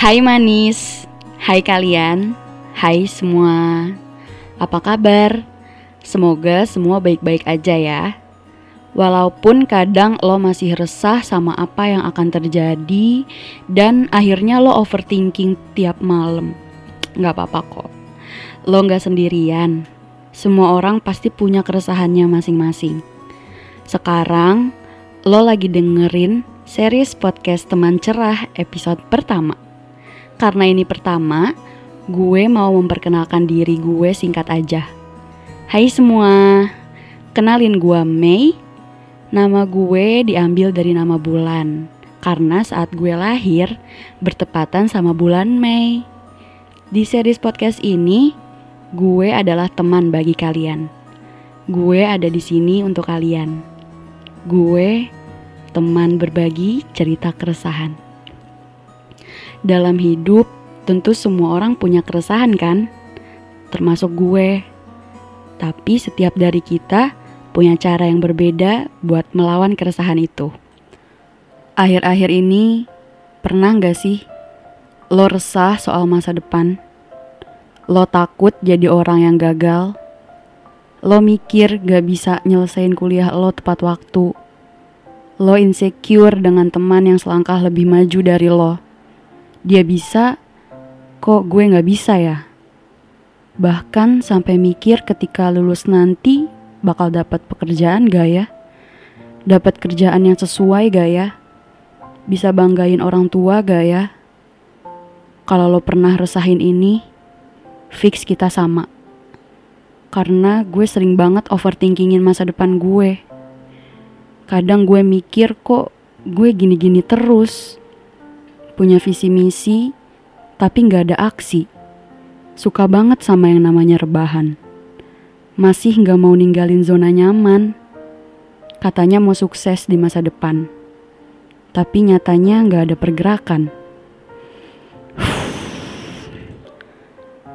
Hai manis, hai kalian, hai semua. Apa kabar? Semoga semua baik-baik aja ya. Walaupun kadang lo masih resah sama apa yang akan terjadi dan akhirnya lo overthinking tiap malam. Gak apa-apa kok. Lo gak sendirian. Semua orang pasti punya keresahannya masing-masing. Sekarang lo lagi dengerin series podcast Teman Cerah episode pertama. Karena ini pertama, gue mau memperkenalkan diri gue singkat aja. Hai semua, kenalin gue Mei. Nama gue diambil dari nama bulan, karena saat gue lahir bertepatan sama bulan Mei. Di series podcast ini, gue adalah teman bagi kalian. Gue ada di sini untuk kalian. Gue teman berbagi cerita keresahan. Dalam hidup, tentu semua orang punya keresahan kan? Termasuk gue. Tapi setiap dari kita punya cara yang berbeda buat melawan keresahan itu. Akhir-akhir ini, pernah gak sih lo resah soal masa depan? Lo takut jadi orang yang gagal? Lo mikir gak bisa nyelesain kuliah lo tepat waktu? Lo insecure dengan teman yang selangkah lebih maju dari lo. Dia bisa, kok gue gak bisa ya? Bahkan sampai mikir ketika lulus nanti bakal dapat pekerjaan gak ya? Dapat kerjaan yang sesuai gak ya? Bisa banggain orang tua gak ya? Kalau lo pernah resahin ini, fix kita sama. Karena gue sering banget overthinkingin masa depan gue. Kadang gue mikir kok gue gini-gini terus. Punya visi misi, tapi gak ada aksi. Suka banget sama yang namanya rebahan. Masih gak mau ninggalin zona nyaman. Katanya mau sukses di masa depan. Tapi nyatanya gak ada pergerakan.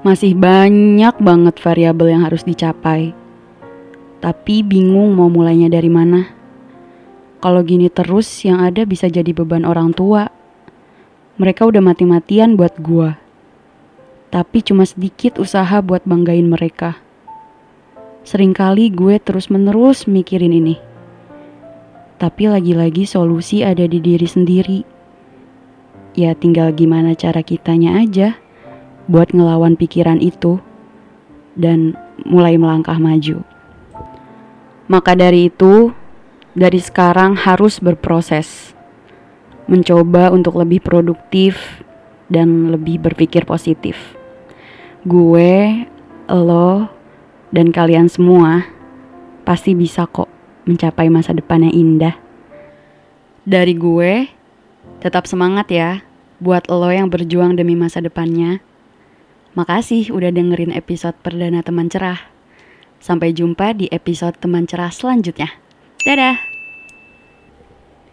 Masih banyak banget variabel yang harus dicapai. Tapi bingung mau mulainya dari mana. Kalau gini terus yang ada bisa jadi beban orang tua. Mereka udah mati-matian buat gua. Tapi cuma sedikit usaha buat banggain mereka. Seringkali gue terus-menerus mikirin ini. Tapi lagi-lagi solusi ada di diri sendiri. Ya tinggal gimana cara kitanya aja buat ngelawan pikiran itu dan mulai melangkah maju. Maka dari itu, dari sekarang harus berproses, mencoba untuk lebih produktif dan lebih berpikir positif. Gue, lo, dan kalian semua pasti bisa kok mencapai masa depan yang indah. Dari gue, tetap semangat ya buat lo yang berjuang demi masa depannya. Makasih udah dengerin episode perdana teman cerah. Sampai jumpa di episode teman cerah selanjutnya. Dadah!